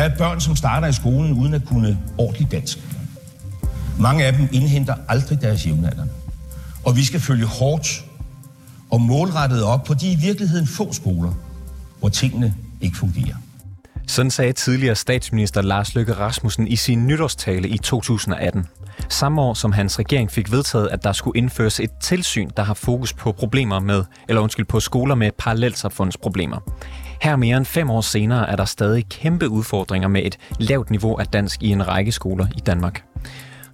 Der er børn, som starter i skolen uden at kunne ordentligt dansk. Mange af dem indhenter aldrig deres jævnaldrende. Og vi skal følge hårdt og målrettet op på de i virkeligheden få skoler, hvor tingene ikke fungerer. Sådan sagde tidligere statsminister Lars Løkke Rasmussen i sin nytårstale i 2018. Samme år som hans regering fik vedtaget, at der skulle indføres et tilsyn, der har fokus på problemer med, eller undskyld, på skoler med parallelsamfundsproblemer. Her mere end fem år senere er der stadig kæmpe udfordringer med et lavt niveau af dansk i en række skoler i Danmark.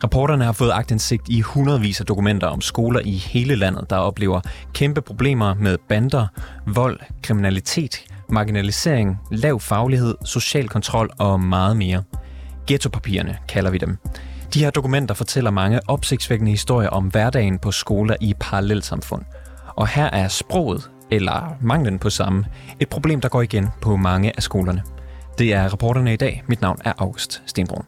Reporterne har fået agtindsigt i hundredvis af dokumenter om skoler i hele landet, der oplever kæmpe problemer med bander, vold, kriminalitet, marginalisering, lav faglighed, social kontrol og meget mere. Ghettopapirerne kalder vi dem. De her dokumenter fortæller mange opsigtsvækkende historier om hverdagen på skoler i parallelsamfund. Og her er sproget, eller manglen på samme, et problem, der går igen på mange af skolerne. Det er rapporterne i dag. Mit navn er August Stenbrun.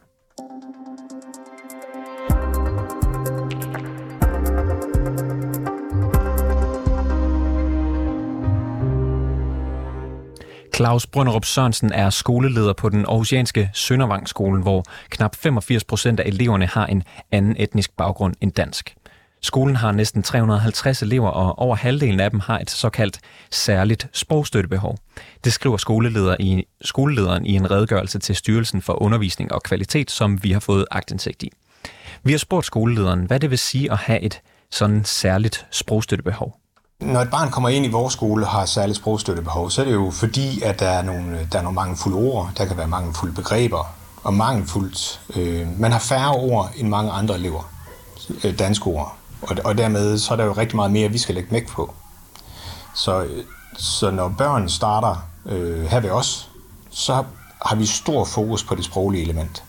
Claus Brønderup Sørensen er skoleleder på den aarhusianske Søndervangskolen, hvor knap 85 procent af eleverne har en anden etnisk baggrund end dansk. Skolen har næsten 350 elever, og over halvdelen af dem har et såkaldt særligt sprogstøttebehov. Det skriver skoleleder i, skolelederen i en redegørelse til Styrelsen for Undervisning og Kvalitet, som vi har fået agtindsigt i. Vi har spurgt skolelederen, hvad det vil sige at have et sådan særligt sprogstøttebehov. Når et barn kommer ind i vores skole og har særligt sprogstøttebehov, så er det jo fordi, at der er nogle, der er nogle mangelfulde ord, der kan være mangelfulde begreber, og mangelfuldt. Øh, man har færre ord end mange andre elever, øh, danske ord. Og, og dermed så er der jo rigtig meget mere, vi skal lægge vægt på. Så, så når børn starter øh, her ved os, så har vi stor fokus på det sproglige element.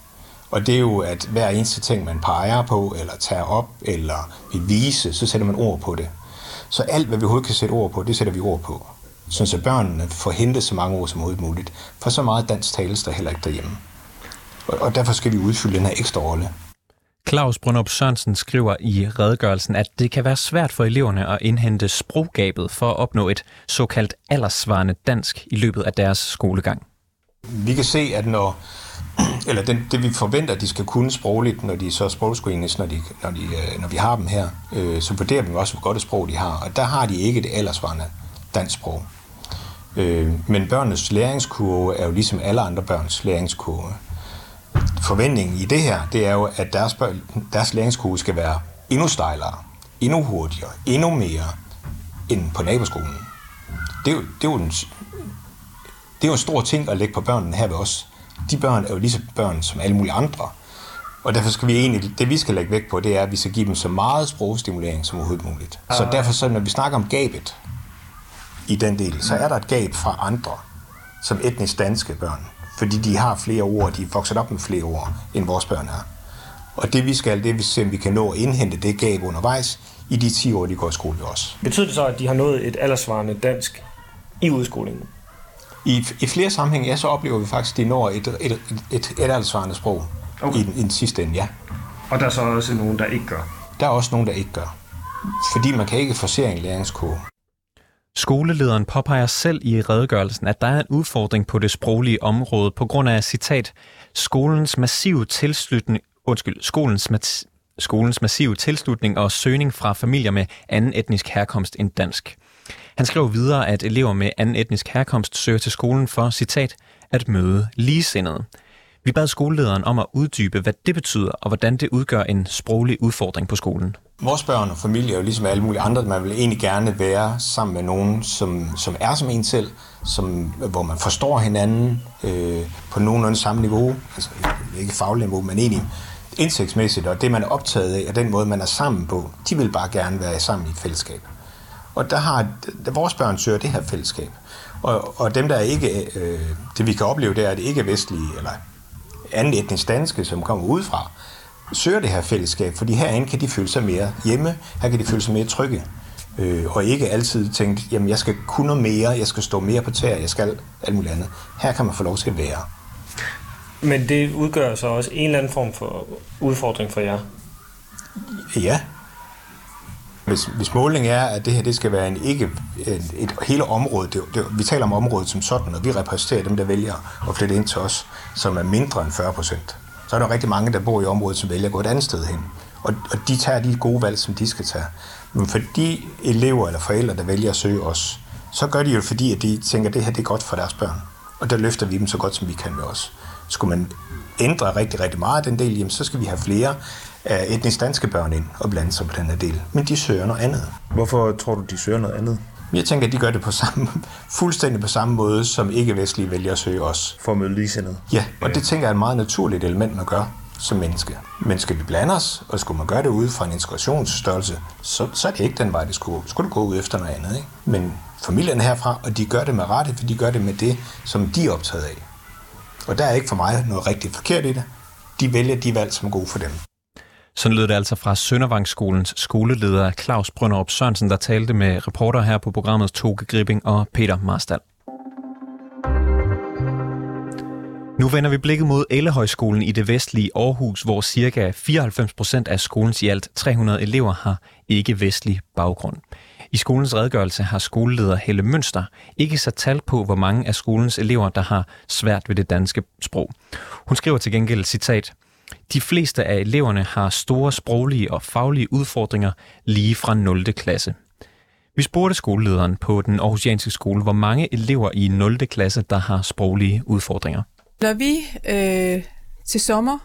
Og det er jo, at hver eneste ting, man peger på, eller tager op, eller vil vise, så sætter man ord på det. Så alt, hvad vi overhovedet kan sætte ord på, det sætter vi ord på. Så børnene får hentet så mange ord som overhovedet muligt. For så meget dansk tales der heller ikke derhjemme. Og, og derfor skal vi udfylde den her ekstra rolle. Claus Brunop Sørensen skriver i redegørelsen, at det kan være svært for eleverne at indhente sproggabet for at opnå et såkaldt alderssvarende dansk i løbet af deres skolegang. Vi kan se, at når eller den, det vi forventer, at de skal kunne sprogligt, når de så sprogscreenes, når, de, når, de, øh, når vi har dem her, øh, så vurderer vi også, hvor godt et sprog de har. Og der har de ikke det aldersvarende dansk sprog. Øh, men børnenes læringskurve er jo ligesom alle andre børns læringskurve. Forventningen i det her, det er jo, at deres, deres læringskurve skal være endnu stejlere, endnu hurtigere, endnu mere end på naboskolen. Det er jo, det er jo, en, det er jo en stor ting at lægge på børnene her ved os de børn er jo lige så børn som alle mulige andre. Og derfor skal vi egentlig, det vi skal lægge vægt på, det er, at vi skal give dem så meget sprogstimulering som overhovedet muligt. Så ah. derfor, så når vi snakker om gabet i den del, så er der et gab fra andre, som etnisk danske børn. Fordi de har flere ord, de er vokset op med flere ord, end vores børn er. Og det vi skal, det er, at vi se, om vi kan nå at indhente det gab undervejs i de 10 år, de går i skole ved os. Betyder det så, at de har nået et aldersvarende dansk i udskolingen? I, I flere sammenhænge, ja, så oplever vi faktisk, at de når et, et, et, et, et aldersvarende sprog okay. i, i den sidste ende, ja. Og der er så også nogen, der ikke gør? Der er også nogen, der ikke gør. Fordi man kan ikke forsere en læringskurve. Skolelederen påpeger selv i redegørelsen, at der er en udfordring på det sproglige område på grund af, citat, skolens massive tilslutning, undskyld, skolens, skolens massive tilslutning og søgning fra familier med anden etnisk herkomst end dansk. Han skrev videre, at elever med anden etnisk herkomst søger til skolen for, citat, at møde ligesindede. Vi bad skolelederen om at uddybe, hvad det betyder, og hvordan det udgør en sproglig udfordring på skolen. Vores børn og familie er jo ligesom alle mulige andre. Man vil egentlig gerne være sammen med nogen, som, som er som en selv, som, hvor man forstår hinanden øh, på nogenlunde samme niveau. Altså ikke fagligt niveau, men egentlig indsigtsmæssigt, og det man er optaget af, og den måde man er sammen på, de vil bare gerne være sammen i et fællesskab. Og der har der, vores børn søger det her fællesskab. Og, og dem, der ikke, øh, det vi kan opleve, det er, at det ikke er vestlige eller anden etnisk danske, som kommer udefra, søger det her fællesskab, fordi herinde kan de føle sig mere hjemme, her kan de føle sig mere trygge, øh, og ikke altid tænke, jamen jeg skal kunne noget mere, jeg skal stå mere på tæer, jeg skal alt muligt andet. Her kan man få lov til at være. Men det udgør så også en eller anden form for udfordring for jer? Ja, hvis, hvis målingen er, at det her det skal være en ikke et, et hele område, det, det, vi taler om området som sådan, og vi repræsenterer dem, der vælger at flytte ind til os, som er mindre end 40 procent. Så er der rigtig mange, der bor i området, som vælger at gå et andet sted hen. Og, og de tager de gode valg, som de skal tage. Men for de elever eller forældre, der vælger at søge os, så gør de jo fordi, at de tænker, at det her det er godt for deres børn. Og der løfter vi dem så godt, som vi kan med os. Skulle man ændre rigtig, rigtig meget den del, jamen, så skal vi have flere af etnisk danske børn ind og blande sig på den her del. Men de søger noget andet. Hvorfor tror du, de søger noget andet? Jeg tænker, at de gør det på samme, fuldstændig på samme måde, som ikke-vestlige vælger at søge os. For at møde ligesindet? Ja, og det tænker jeg er et meget naturligt element, man gør som menneske. Men skal vi blande os, og skulle man gøre det ude fra en integrationsstørrelse, så, så er det ikke den vej, det skulle, skulle du gå ud efter noget andet. Ikke? Men familien herfra, og de gør det med rette, for de gør det med det, som de er optaget af. Og der er ikke for mig noget rigtig forkert i det. De vælger de valg, som er gode for dem. Sådan lød det altså fra Søndervangsskolens skoleleder Claus Brønderup Sørensen, der talte med reporter her på programmet Toge Gripping og Peter Marstal. Nu vender vi blikket mod Ellehøjskolen i det vestlige Aarhus, hvor ca. 94 procent af skolens i alt 300 elever har ikke-vestlig baggrund. I skolens redegørelse har skoleleder Helle Mønster ikke sat tal på, hvor mange af skolens elever, der har svært ved det danske sprog. Hun skriver til gengæld, citat, de fleste af eleverne har store sproglige og faglige udfordringer lige fra 0. klasse. Vi spurgte skolelederen på den Aarhusianske skole, hvor mange elever i 0. klasse, der har sproglige udfordringer. Når vi øh, til sommer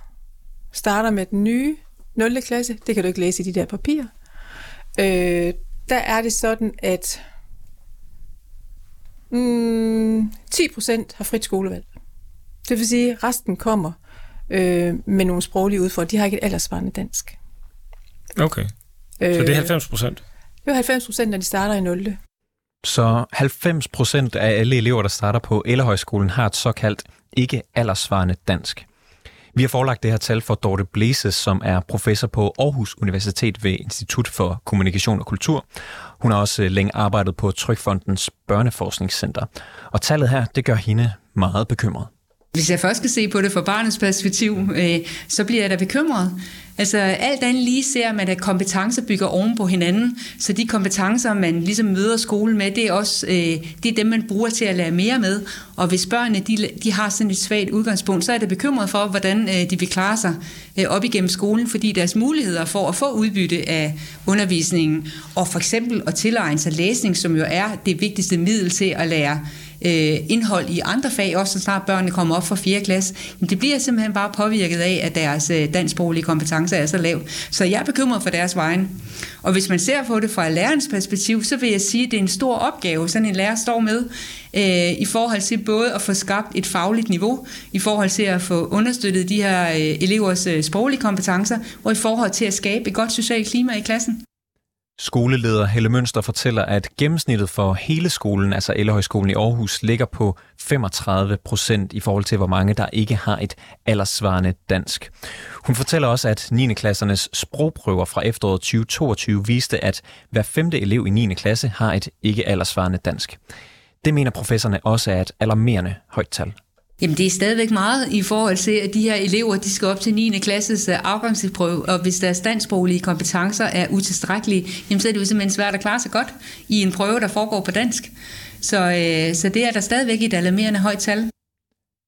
starter med den nye 0. klasse, det kan du ikke læse i de der papirer, øh, der er det sådan, at mm, 10% har frit skolevalg. Det vil sige, at resten kommer øh, med nogle sproglige udfordringer. De har ikke et aldersvarende dansk. Okay. Så det er 90 procent? Det er 90 procent, når de starter i 0. Så 90 procent af alle elever, der starter på Ellerhøjskolen, har et såkaldt ikke aldersvarende dansk. Vi har forelagt det her tal for Dorte Blæses, som er professor på Aarhus Universitet ved Institut for Kommunikation og Kultur. Hun har også øh, længe arbejdet på Trykfondens Børneforskningscenter. Og tallet her, det gør hende meget bekymret. Hvis jeg først skal se på det fra barnets perspektiv, øh, så bliver jeg da bekymret. Altså alt andet lige ser man, at kompetencer bygger oven på hinanden, så de kompetencer, man ligesom møder skolen med, det er også øh, det er dem, man bruger til at lære mere med. Og hvis børnene de, de har sådan et svagt udgangspunkt, så er det bekymret for, hvordan øh, de vil klare sig øh, op igennem skolen, fordi deres muligheder for at få udbytte af undervisningen, og for eksempel at tilegne sig læsning, som jo er det vigtigste middel til at lære øh, indhold i andre fag, også så snart børnene kommer op fra 4. klasse, jamen det bliver simpelthen bare påvirket af, at deres øh, dansksproglige kompetencer er så lav. Så jeg er bekymret for deres vejen. Og hvis man ser på det fra lærernes perspektiv, så vil jeg sige, at det er en stor opgave, sådan en lærer står med, øh, i forhold til både at få skabt et fagligt niveau, i forhold til at få understøttet de her øh, elevers øh, sproglige kompetencer, og i forhold til at skabe et godt socialt klima i klassen. Skoleleder Helle Mønster fortæller, at gennemsnittet for hele skolen, altså Ellehøjskolen i Aarhus, ligger på 35 procent i forhold til, hvor mange der ikke har et alderssvarende dansk. Hun fortæller også, at 9. klassernes sprogprøver fra efteråret 2022 viste, at hver femte elev i 9. klasse har et ikke alderssvarende dansk. Det mener professorerne også er et alarmerende højt tal. Jamen det er stadigvæk meget i forhold til, at de her elever de skal op til 9. klasses øh, afgangsprøve, og hvis deres dansksproglige kompetencer er utilstrækkelige, jamen så er det jo simpelthen svært at klare sig godt i en prøve, der foregår på dansk. Så, øh, så det er der stadigvæk et alarmerende højt tal.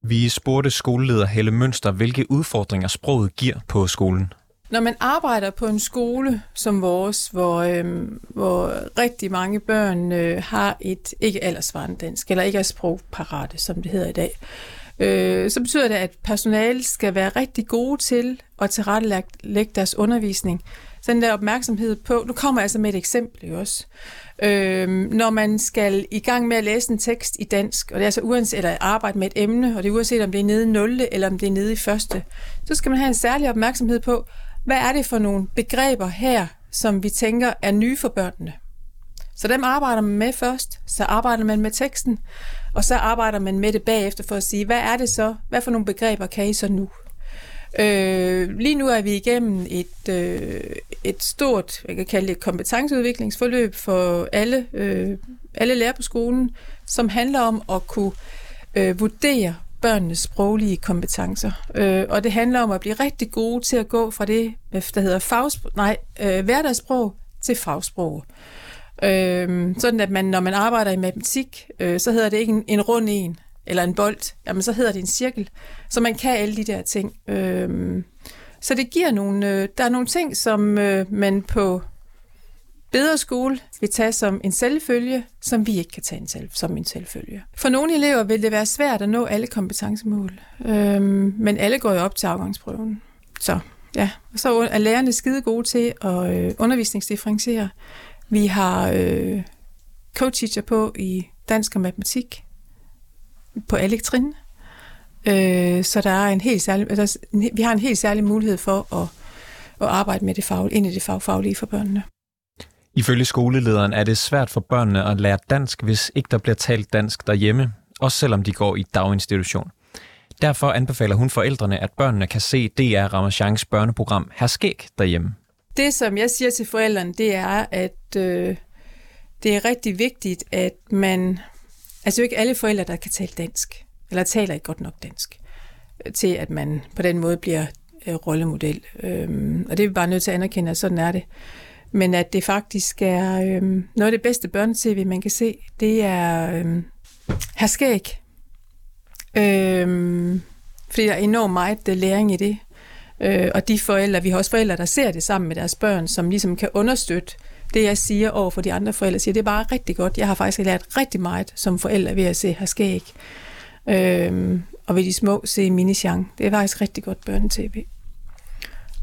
Vi spurgte skoleleder Helle Mønster, hvilke udfordringer sproget giver på skolen. Når man arbejder på en skole som vores, hvor, øhm, hvor rigtig mange børn øh, har et ikke aldersvarende dansk, eller ikke er sprogparate, som det hedder i dag, øh, så betyder det, at personalet skal være rigtig gode til at tilrettelægge deres undervisning. Så den der opmærksomhed på, nu kommer jeg altså med et eksempel også. Øh, når man skal i gang med at læse en tekst i dansk, og det er altså uanset, eller arbejde med et emne, og det er uanset om det er nede i 0. eller om det er nede i første, så skal man have en særlig opmærksomhed på, hvad er det for nogle begreber her, som vi tænker er nye for børnene? Så dem arbejder man med først, så arbejder man med teksten, og så arbejder man med det bagefter for at sige, hvad er det så, hvad for nogle begreber kan I så nu? Øh, lige nu er vi igennem et, øh, et stort, jeg kan kalde det et kompetenceudviklingsforløb for alle, øh, alle lærere på skolen, som handler om at kunne øh, vurdere børnenes sproglige kompetencer. Øh, og det handler om at blive rigtig gode til at gå fra det, der hedder fagsprog, nej, øh, hverdagssprog, til fagsprog. Øh, Øhm, sådan at man, når man arbejder i matematik, øh, så hedder det ikke en, en rund en, eller en bold, jamen så hedder det en cirkel. Så man kan alle de der ting. Øh, så det giver nogle, øh, der er nogle ting, som øh, man på bedre skole vil tage som en selvfølge, som vi ikke kan tage en selv, som en selvfølge. For nogle elever vil det være svært at nå alle kompetencemål, øhm, men alle går jo op til afgangsprøven. Så ja, og så er lærerne skide gode til at øh, undervisningsdifferentiere. Vi har øh, co-teacher på i dansk og matematik på alle trin. Øh, så der er en helt særlig, altså, vi har en helt særlig mulighed for at, at arbejde med det fag, ind i det fagfaglige for børnene. Ifølge skolelederen er det svært for børnene at lære dansk, hvis ikke der bliver talt dansk derhjemme, også selvom de går i daginstitution. Derfor anbefaler hun forældrene, at børnene kan se DR Ramachans børneprogram Herskæg derhjemme. Det, som jeg siger til forældrene, det er, at øh, det er rigtig vigtigt, at man... Altså jo ikke alle forældre, der kan tale dansk, eller taler ikke godt nok dansk, øh, til at man på den måde bliver øh, rollemodel. Øhm, og det er vi bare nødt til at anerkende, at sådan er det. Men at det faktisk er øhm, noget af det bedste børnetv, man kan se, det er øhm, herskæg. Øhm, fordi der er enormt meget øh, læring i det. Øh, og de forældre, vi har også forældre, der ser det sammen med deres børn, som ligesom kan understøtte det, jeg siger over for de andre forældre. Siger, det er bare rigtig godt. Jeg har faktisk lært rigtig meget som forældre ved at se herskæg. Øhm, og ved de små se minisjang. Det er faktisk rigtig godt børnetv.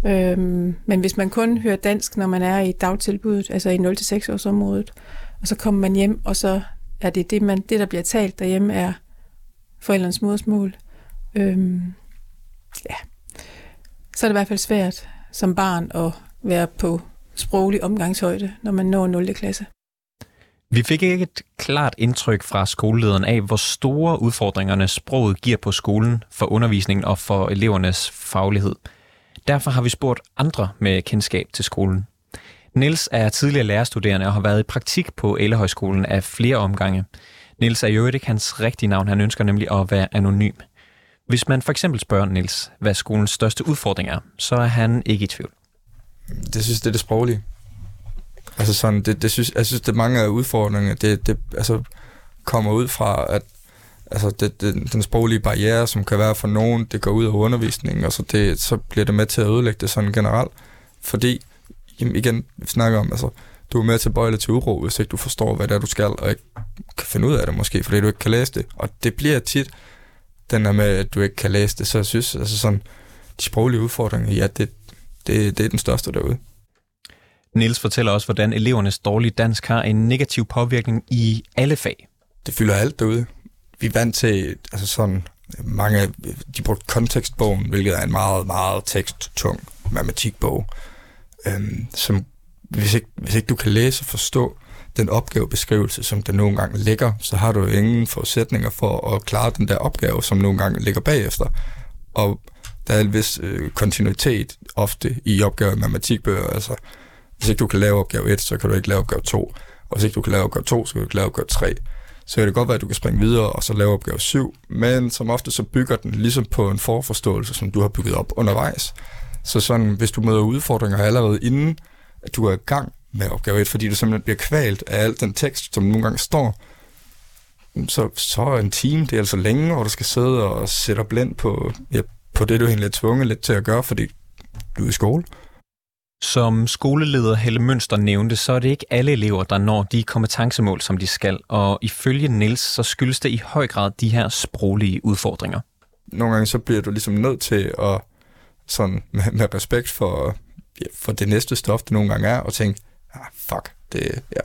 Øhm, men hvis man kun hører dansk, når man er i dagtilbuddet, altså i 0-6 års området, og så kommer man hjem, og så er det det, man, det der bliver talt derhjemme, er forældrens modersmål. Øhm, ja. Så er det i hvert fald svært som barn at være på sproglig omgangshøjde, når man når 0. klasse. Vi fik ikke et klart indtryk fra skolelederen af, hvor store udfordringerne sproget giver på skolen for undervisningen og for elevernes faglighed. Derfor har vi spurgt andre med kendskab til skolen. Niels er tidligere lærerstuderende og har været i praktik på Ellehøjskolen af flere omgange. Niels er jo ikke hans rigtige navn, han ønsker nemlig at være anonym. Hvis man for eksempel spørger Nils, hvad skolens største udfordring er, så er han ikke i tvivl. Det synes det er det sproglige. Altså sådan, det, det synes, jeg synes, det mange af udfordringerne, det, det altså, kommer ud fra, at altså det, det, den sproglige barriere, som kan være for nogen, det går ud af undervisningen, og så, det, så bliver det med til at ødelægge det sådan generelt. Fordi, jamen igen, vi snakker om, altså, du er med til bøjle til uro, hvis ikke du forstår, hvad det er, du skal, og ikke kan finde ud af det måske, fordi du ikke kan læse det. Og det bliver tit den her med, at du ikke kan læse det, så jeg synes, altså sådan, de sproglige udfordringer, ja, det, det, det er den største derude. Niels fortæller også, hvordan elevernes dårlige dansk har en negativ påvirkning i alle fag. Det fylder alt derude vi er vant til, altså sådan, mange, de brugte kontekstbogen, hvilket er en meget, meget teksttung matematikbog, øhm, som hvis ikke, hvis ikke du kan læse og forstå den opgavebeskrivelse, som der nogle gange ligger, så har du ingen forudsætninger for at klare den der opgave, som nogle gange ligger bagefter. Og der er en vis øh, kontinuitet ofte i opgaver i matematikbøger. Altså, hvis ikke du kan lave opgave 1, så kan du ikke lave opgave 2. Og hvis ikke du kan lave opgave 2, så kan du ikke lave opgave 3 så kan det godt være, at du kan springe videre og så lave opgave 7, men som ofte så bygger den ligesom på en forforståelse, som du har bygget op undervejs. Så sådan, hvis du møder udfordringer allerede inden, at du er i gang med opgave 1, fordi du simpelthen bliver kvalt af al den tekst, som nogle gange står, så, så er en time, det er altså længe, hvor du skal sidde og sætte blind på, ja, på det, du egentlig er tvunget lidt til at gøre, fordi du er i skole. Som skoleleder Helle Mønster nævnte, så er det ikke alle elever, der når de kompetencemål, som de skal, og ifølge Niels, så skyldes det i høj grad de her sproglige udfordringer. Nogle gange så bliver du ligesom nødt til at, sådan med, med respekt for, ja, for det næste stof, det nogle gange er, og tænke, ah, fuck, det, ja,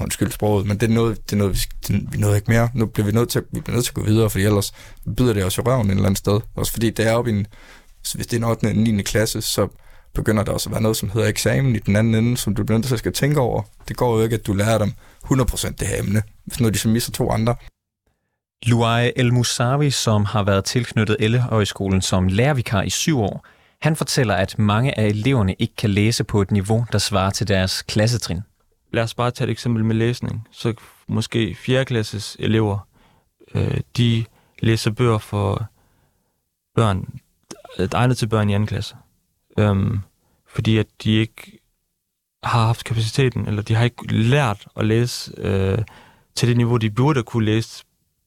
undskyld sproget, men det er noget, det er noget vi, det, vi nåede ikke mere. Nu bliver vi nødt til, vi bliver nødt til at gå videre, fordi ellers byder det også i røven et eller andet sted. Også fordi det er op i en, hvis det er en 8. og 9. klasse, så begynder der også at være noget, som hedder eksamen i den anden ende, som du bliver nødt til at skal tænke over. Det går jo ikke, at du lærer dem 100% det her emne, hvis nu de så misser to andre. Luai El Musavi, som har været tilknyttet Ellehøjskolen som lærervikar i syv år, han fortæller, at mange af eleverne ikke kan læse på et niveau, der svarer til deres klassetrin. Lad os bare tage et eksempel med læsning. Så måske 4. klasses elever, øh, de læser bøger for børn, egnet til børn i 2. klasse øhm, fordi at de ikke har haft kapaciteten, eller de har ikke lært at læse øh, til det niveau, de burde kunne læse,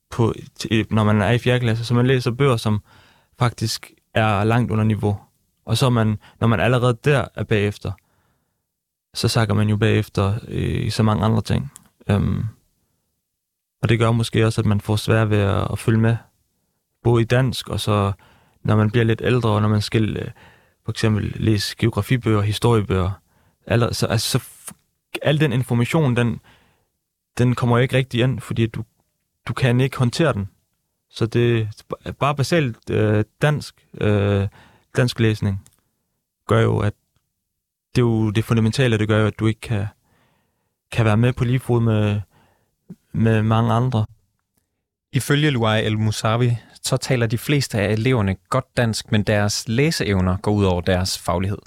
på, til, når man er i 4. klasse. Så man læser bøger, som faktisk er langt under niveau. Og så man, når man allerede der er bagefter, så sakker man jo bagefter øh, i så mange andre ting. Øhm, og det gør måske også, at man får svært ved at, at følge med, både i dansk, og så når man bliver lidt ældre, og når man skal øh, for eksempel læse geografibøger, historiebøger, aller, så, altså, så al den information, den, den kommer ikke rigtig ind, fordi du, du kan ikke håndtere den. Så det er bare basalt øh, dansk, øh, dansk læsning gør jo, at det er jo det fundamentale, det gør jo, at du ikke kan, kan være med på lige fod med, med mange andre. Ifølge Luai El Musavi, så taler de fleste af eleverne godt dansk, men deres læseevner går ud over deres faglighed.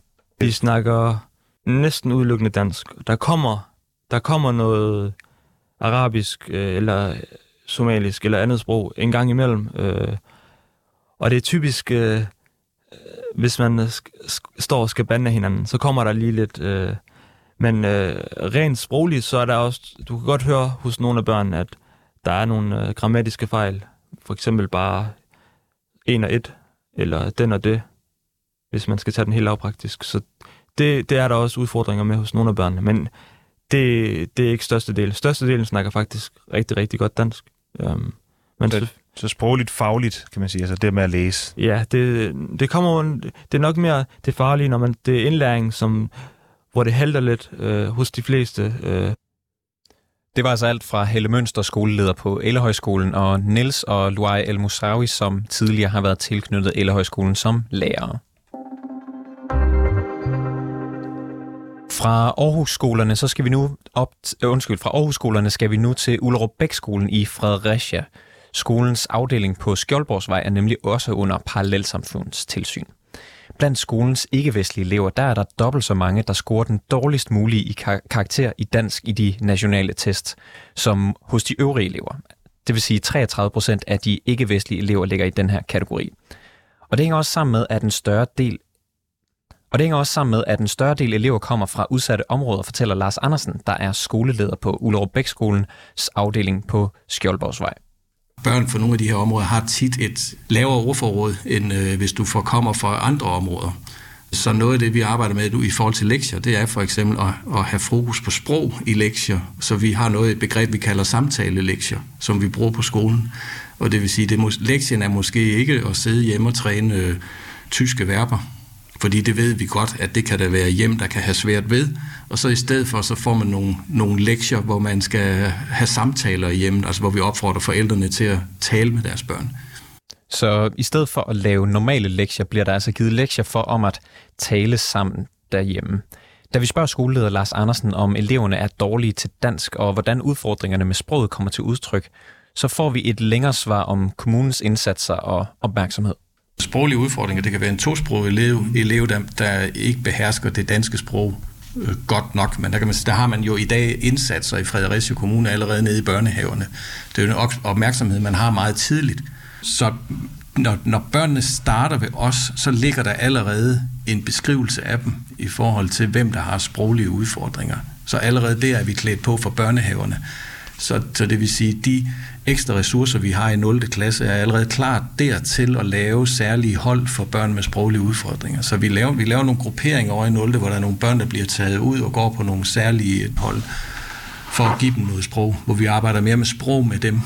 Vi snakker næsten udelukkende dansk. Der kommer, der kommer noget arabisk øh, eller somalisk eller andet sprog en gang imellem. Øh, og det er typisk, øh, hvis man står og skal bande hinanden, så kommer der lige lidt... Øh, men øh, rent sprogligt, så er der også... Du kan godt høre hos nogle af børnene, at der er nogle øh, grammatiske fejl. For eksempel bare en og et, eller den og det, hvis man skal tage den helt lavpraktisk. Så det, det er der også udfordringer med hos nogle af børnene, men det, det er ikke største del. Største delen snakker faktisk rigtig, rigtig godt dansk. Um, men så, så sprogligt fagligt, kan man sige, altså det med at læse. Ja, det, det kommer det er nok mere det farlige, når man, det er indlæring, som, hvor det halter lidt øh, hos de fleste. Øh. Det var altså alt fra Helle Mønster, skoleleder på Ellehøjskolen, og Niels og Luai El Musawi, som tidligere har været tilknyttet Ellehøjskolen som lærere. Fra Aarhus-skolerne, så skal vi nu op, undskyld, fra Aarhus-skolerne skal vi nu til Ullerup Bæk-skolen i Fredericia. Skolens afdeling på Skjoldborgsvej er nemlig også under parallelsamfundets tilsyn. Blandt skolens ikke-vestlige elever, der er der dobbelt så mange, der scorer den dårligst mulige i kar- karakter i dansk i de nationale test, som hos de øvrige elever. Det vil sige, 33 procent af de ikke-vestlige elever ligger i den her kategori. Og det hænger også sammen med, at en større del og det hænger også sammen med, at en større del elever kommer fra udsatte områder, fortæller Lars Andersen, der er skoleleder på Ullerup Bækskolens afdeling på Skjoldborgsvej. Børn fra nogle af de her områder har tit et lavere ordforråd, end øh, hvis du kommer fra andre områder. Så noget af det, vi arbejder med nu i forhold til lektier, det er for eksempel at, at have fokus på sprog i lektier. Så vi har noget et begreb, vi kalder samtale-lektier, som vi bruger på skolen. Og det vil sige, at lektien er måske ikke at sidde hjemme og træne øh, tyske verber, fordi det ved vi godt, at det kan der være hjem, der kan have svært ved. Og så i stedet for, så får man nogle, nogle lektier, hvor man skal have samtaler i hjemmet, altså hvor vi opfordrer forældrene til at tale med deres børn. Så i stedet for at lave normale lektier, bliver der altså givet lektier for om at tale sammen derhjemme. Da vi spørger skoleleder Lars Andersen, om eleverne er dårlige til dansk, og hvordan udfordringerne med sproget kommer til udtryk, så får vi et længere svar om kommunens indsatser og opmærksomhed. Sproglige udfordringer, det kan være en tosproget elev, elev der, der ikke behersker det danske sprog øh, godt nok, men der, kan man, der har man jo i dag indsatser i Fredericia Kommune allerede nede i børnehaverne. Det er jo en opmærksomhed, man har meget tidligt. Så når, når børnene starter ved os, så ligger der allerede en beskrivelse af dem i forhold til, hvem der har sproglige udfordringer. Så allerede der er vi klædt på for børnehaverne. Så, så det vil sige, de ekstra ressourcer, vi har i 0. klasse, er allerede klart dertil at lave særlige hold for børn med sproglige udfordringer. Så vi laver, vi laver nogle grupperinger over i 0. hvor der er nogle børn, der bliver taget ud og går på nogle særlige hold for at give dem noget sprog, hvor vi arbejder mere med sprog med dem.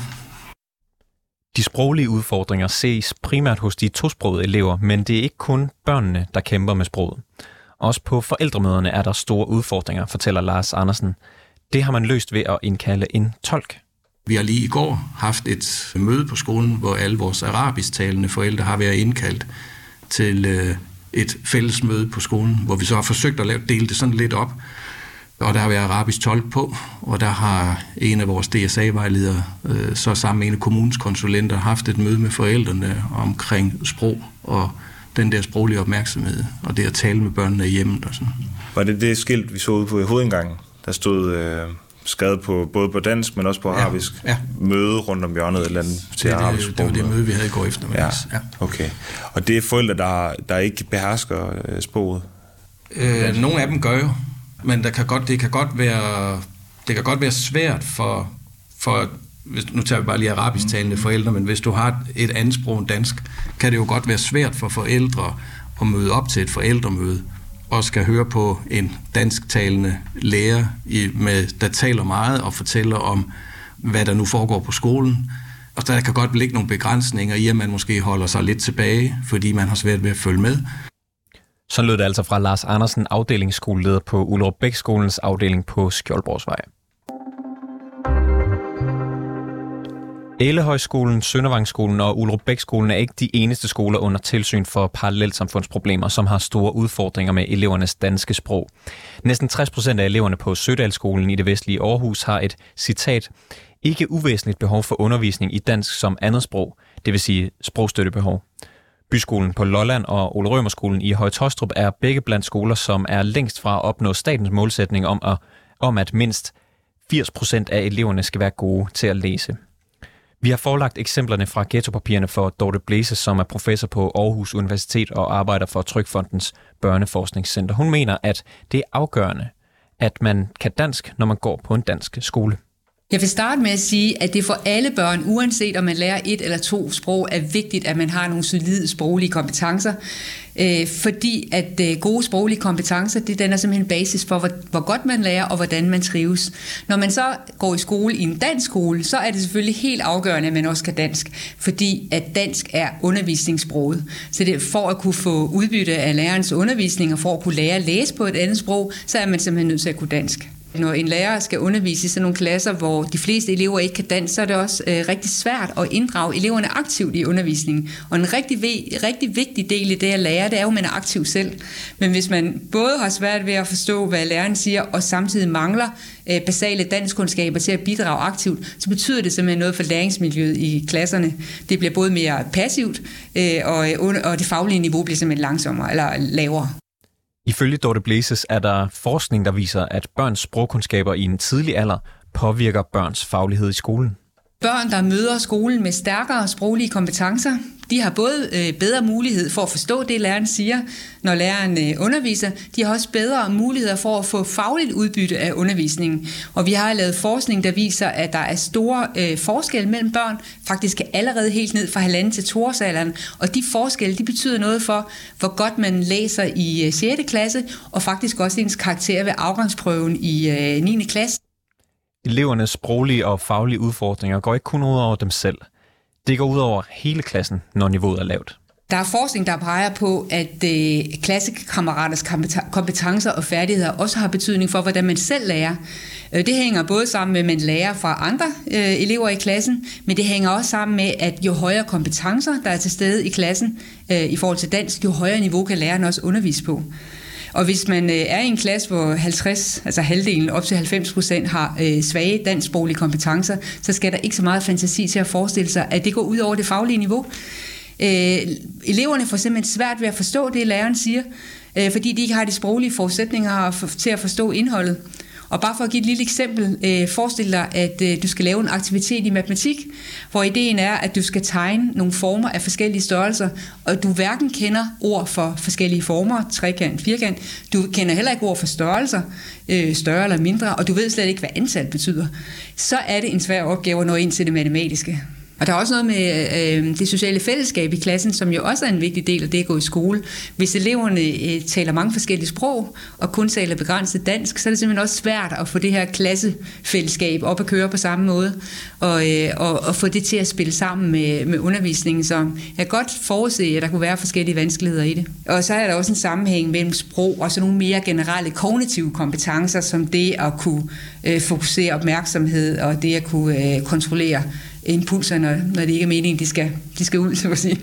De sproglige udfordringer ses primært hos de tosprogede elever, men det er ikke kun børnene, der kæmper med sproget. Også på forældremøderne er der store udfordringer, fortæller Lars Andersen. Det har man løst ved at indkalde en tolk. Vi har lige i går haft et møde på skolen, hvor alle vores arabisktalende forældre har været indkaldt til øh, et fælles møde på skolen, hvor vi så har forsøgt at dele det sådan lidt op. Og der har været arabisk tolk på, og der har en af vores DSA-vejledere, øh, så sammen med en af kommunens konsulenter, haft et møde med forældrene omkring sprog og den der sproglige opmærksomhed, og det at tale med børnene i hjemmet og sådan. Var det det skilt, vi så ude på hovedindgangen? Der stod øh, skrevet på, både på dansk, men også på arabisk. Ja, ja. Møde rundt om hjørnet eller andet til det, arabisk. Det, det var det møde, vi havde i går efter. Ja. ja. Okay. Og det er forældre, der, der ikke behersker øh, sproget? Øh, nogle af dem gør jo. men der kan godt, det, kan godt være, det kan godt være svært for, for hvis, nu tager vi bare lige arabisk talende forældre, men hvis du har et andet sprog end dansk, kan det jo godt være svært for forældre at møde op til et forældremøde og skal høre på en dansktalende lærer, i, med, der taler meget og fortæller om, hvad der nu foregår på skolen. Og der kan godt ligge nogle begrænsninger i, at man måske holder sig lidt tilbage, fordi man har svært ved at følge med. Så lød det altså fra Lars Andersen, afdelingsskoleleder på Ullerup Bæk-skolens afdeling på Skjoldborgsvej. Ellehøjskolen, Søndervangsskolen og Ulrup Bækskolen er ikke de eneste skoler under tilsyn for parallelsamfundsproblemer, som har store udfordringer med elevernes danske sprog. Næsten 60 procent af eleverne på Sødalskolen i det vestlige Aarhus har et, citat, ikke uvæsentligt behov for undervisning i dansk som andet sprog, det vil sige sprogstøttebehov. Byskolen på Lolland og Ole Rømerskolen i Højtostrup er begge blandt skoler, som er længst fra at opnå statens målsætning om at, om at mindst 80 procent af eleverne skal være gode til at læse. Vi har forelagt eksemplerne fra ghettopapirerne for Dorte Blæse, som er professor på Aarhus Universitet og arbejder for Trykfondens Børneforskningscenter. Hun mener, at det er afgørende, at man kan dansk, når man går på en dansk skole. Jeg vil starte med at sige, at det for alle børn, uanset om man lærer et eller to sprog, er vigtigt, at man har nogle solide sproglige kompetencer. Øh, fordi at øh, gode sproglige kompetencer, det den er simpelthen basis for, hvor, hvor godt man lærer og hvordan man trives. Når man så går i skole i en dansk skole, så er det selvfølgelig helt afgørende, at man også kan dansk, fordi at dansk er undervisningssproget. Så det, for at kunne få udbytte af lærerens undervisning og for at kunne lære at læse på et andet sprog, så er man simpelthen nødt til at kunne dansk. Når en lærer skal undervise i sådan nogle klasser, hvor de fleste elever ikke kan danse, så er det også øh, rigtig svært at inddrage eleverne aktivt i undervisningen. Og en rigtig, rigtig vigtig del i det at lære, det er jo, at man er aktiv selv. Men hvis man både har svært ved at forstå, hvad læreren siger, og samtidig mangler øh, basale danskundskaber til at bidrage aktivt, så betyder det simpelthen noget for læringsmiljøet i klasserne. Det bliver både mere passivt, øh, og, øh, og det faglige niveau bliver simpelthen langsommere eller lavere. Ifølge Dorte Blæses er der forskning, der viser, at børns sprogkundskaber i en tidlig alder påvirker børns faglighed i skolen. Børn, der møder skolen med stærkere sproglige kompetencer, de har både øh, bedre mulighed for at forstå det, læreren siger, når læreren øh, underviser. De har også bedre muligheder for at få fagligt udbytte af undervisningen. Og vi har lavet forskning, der viser, at der er store øh, forskelle mellem børn, faktisk allerede helt ned fra halvanden til toårsalderen. Og de forskelle, de betyder noget for, hvor godt man læser i øh, 6. klasse, og faktisk også ens karakter ved afgangsprøven i øh, 9. klasse. Elevernes sproglige og faglige udfordringer går ikke kun ud over dem selv. Det går ud over hele klassen, når niveauet er lavt. Der er forskning, der peger på, at øh, klassekammeraters kompetencer og færdigheder også har betydning for, hvordan man selv lærer. Øh, det hænger både sammen med, at man lærer fra andre øh, elever i klassen, men det hænger også sammen med, at jo højere kompetencer, der er til stede i klassen øh, i forhold til dansk, jo højere niveau kan læreren også undervise på. Og hvis man øh, er i en klasse, hvor 50, altså halvdelen, op til 90 procent har øh, svage dansksproglige kompetencer, så skal der ikke så meget fantasi til at forestille sig, at det går ud over det faglige niveau. Øh, eleverne får simpelthen svært ved at forstå det, læreren siger, øh, fordi de ikke har de sproglige forudsætninger for, til at forstå indholdet. Og bare for at give et lille eksempel, øh, forestil dig, at øh, du skal lave en aktivitet i matematik, hvor ideen er, at du skal tegne nogle former af forskellige størrelser, og du hverken kender ord for forskellige former, trekant, firkant, du kender heller ikke ord for størrelser, øh, større eller mindre, og du ved slet ikke, hvad antal betyder. Så er det en svær opgave at nå ind til det matematiske. Og der er også noget med øh, det sociale fællesskab i klassen, som jo også er en vigtig del af det at gå i skole. Hvis eleverne øh, taler mange forskellige sprog, og kun taler begrænset dansk, så er det simpelthen også svært at få det her klassefællesskab op at køre på samme måde, og, øh, og, og få det til at spille sammen med, med undervisningen. Så jeg kan godt forudse, at der kunne være forskellige vanskeligheder i det. Og så er der også en sammenhæng mellem sprog og så nogle mere generelle kognitive kompetencer, som det at kunne øh, fokusere opmærksomhed og det at kunne øh, kontrollere impulser, når, når det ikke er meningen, de skal, de skal ud, så at sige.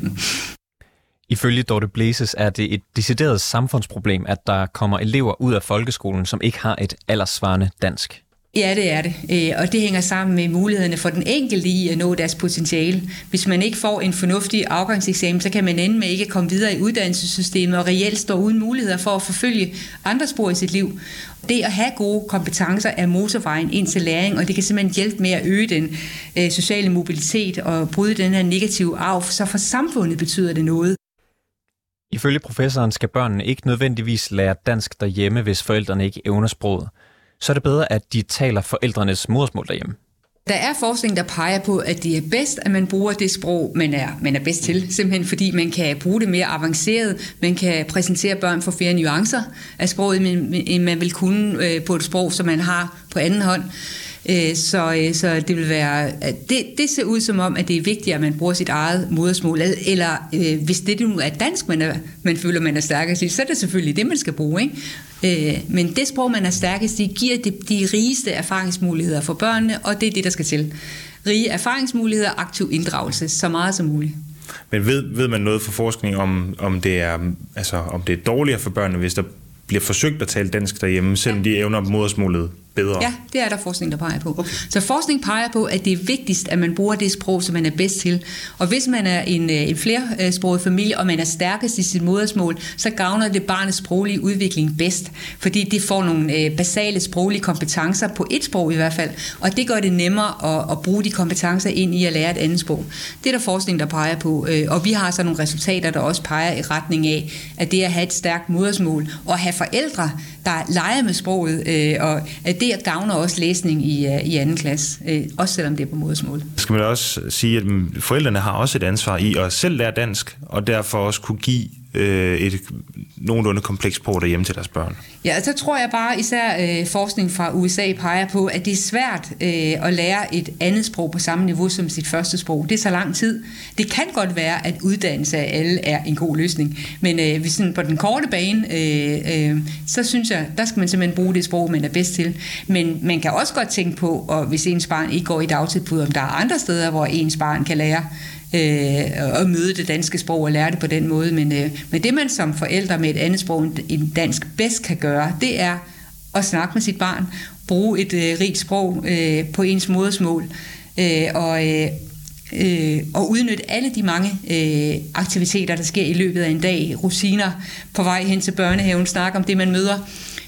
Ifølge Dorte Blæses er det et decideret samfundsproblem, at der kommer elever ud af folkeskolen, som ikke har et alderssvarende dansk. Ja, det er det. Øh, og det hænger sammen med mulighederne for den enkelte i at nå deres potentiale. Hvis man ikke får en fornuftig afgangseksamen, så kan man ende med ikke at komme videre i uddannelsessystemet og reelt stå uden muligheder for at forfølge andre spor i sit liv. Det at have gode kompetencer er motorvejen ind til læring, og det kan simpelthen hjælpe med at øge den øh, sociale mobilitet og bryde den her negative arv, så for samfundet betyder det noget. Ifølge professoren skal børnene ikke nødvendigvis lære dansk derhjemme, hvis forældrene ikke evner sproget. Så er det bedre, at de taler forældrenes modersmål derhjemme. Der er forskning, der peger på, at det er bedst, at man bruger det sprog, man er, man er bedst til. Simpelthen fordi man kan bruge det mere avanceret. Man kan præsentere børn for flere nuancer af sproget, end man vil kunne øh, på et sprog, som man har på anden hånd. Øh, så, øh, så det vil være, det, det ser ud som om, at det er vigtigt, at man bruger sit eget modersmål, eller øh, hvis det nu er dansk, man, er, man føler, man er stærkest i, så er det selvfølgelig det, man skal bruge. Ikke? Øh, men det sprog, man er stærkest i, giver de, de rigeste erfaringsmuligheder for børnene, og det er det, der skal til. Rige erfaringsmuligheder og aktiv inddragelse, så meget som muligt. Men ved, ved man noget for forskning om, om, det er, altså, om det er dårligere for børnene, hvis der bliver forsøgt at tale dansk derhjemme, selvom de evner modersmålet bedre? Ja, det er der forskning, der peger på. Okay. Så forskning peger på, at det er vigtigst, at man bruger det sprog, som man er bedst til. Og hvis man er en, øh, en flersproget familie, og man er stærkest i sit modersmål, så gavner det barnets sproglige udvikling bedst, fordi det får nogle øh, basale sproglige kompetencer på et sprog i hvert fald, og det gør det nemmere at, at bruge de kompetencer ind i at lære et andet sprog. Det er der forskning, der peger på, øh, og vi har så nogle resultater, der også peger i retning af, at det at have et stærkt modersmål, og have forældre, der leger med sproget, øh, og at det gavner også læsning i, øh, i anden klasse, øh, også selvom det er på modersmål. Skal man også sige, at mm, forældrene har også et ansvar i at selv lære dansk, og derfor også kunne give øh, et nogenlunde kompleks sprog derhjemme til deres børn? Ja, så tror jeg bare, især øh, forskning fra USA peger på, at det er svært øh, at lære et andet sprog på samme niveau som sit første sprog. Det er så lang tid. Det kan godt være, at uddannelse af alle er en god løsning, men øh, hvis sådan på den korte bane, øh, øh, så synes jeg, der skal man simpelthen bruge det sprog, man er bedst til. Men man kan også godt tænke på, og hvis ens barn ikke går i dagtilbud, om der er andre steder, hvor ens barn kan lære øh, at møde det danske sprog og lære det på den måde. Men, øh, men det man som forældre med et andet sprog end dansk bedst kan gøre, det er at snakke med sit barn, bruge et øh, rigt sprog øh, på ens modersmål, øh, og, øh, øh, og udnytte alle de mange øh, aktiviteter, der sker i løbet af en dag. Rutiner på vej hen til børnehaven, snakke om det, man møder,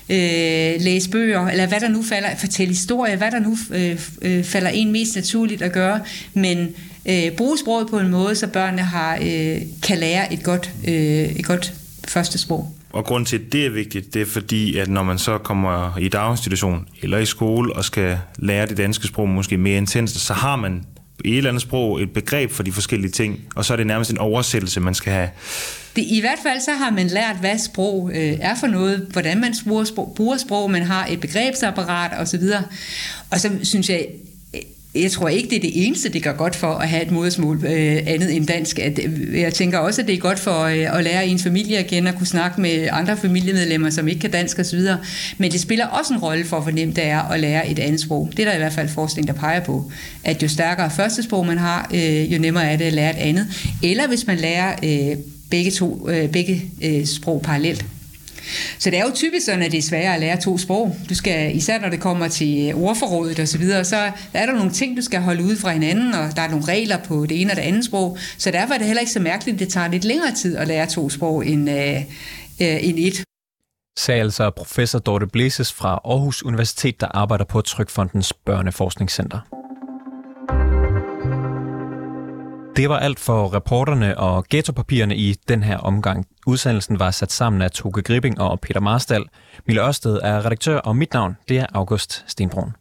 øh, læse bøger, eller hvad der nu falder, fortælle historie, hvad der nu øh, øh, falder en mest naturligt at gøre, men øh, bruge sproget på en måde, så børnene har, øh, kan lære et godt, øh, et godt første sprog. Og grund til, at det er vigtigt, det er fordi, at når man så kommer i daginstitution eller i skole og skal lære det danske sprog måske mere intenst, så har man i et eller andet sprog et begreb for de forskellige ting, og så er det nærmest en oversættelse, man skal have. Det, I hvert fald så har man lært, hvad sprog øh, er for noget, hvordan man bruger sprog, bruger sprog, man har et begrebsapparat osv. Og så synes jeg, jeg tror ikke, det er det eneste, det gør godt for at have et modersmål øh, andet end dansk. At, øh, jeg tænker også, at det er godt for øh, at lære ens familie at kende og kunne snakke med andre familiemedlemmer, som ikke kan dansk osv. Men det spiller også en rolle for, hvor nemt det er at lære et andet sprog. Det er der i hvert fald forskning, der peger på. At jo stærkere første sprog man har, øh, jo nemmere er det at lære et andet. Eller hvis man lærer øh, begge, to, øh, begge øh, sprog parallelt. Så det er jo typisk sådan, at det er sværere at lære to sprog. Du skal, især når det kommer til øh, ordforrådet og så videre, så er der nogle ting, du skal holde ud fra hinanden, og der er nogle regler på det ene og det andet sprog. Så derfor er det heller ikke så mærkeligt, at det tager lidt længere tid at lære to sprog end, øh, øh, end et. Sagde altså professor Dorte Blæses fra Aarhus Universitet, der arbejder på Trykfondens Børneforskningscenter. Det var alt for reporterne og ghettopapirerne i den her omgang. Udsendelsen var sat sammen af Toke Gripping og Peter Marstal. Mille Ørsted er redaktør, og mit navn det er August Stenbrun.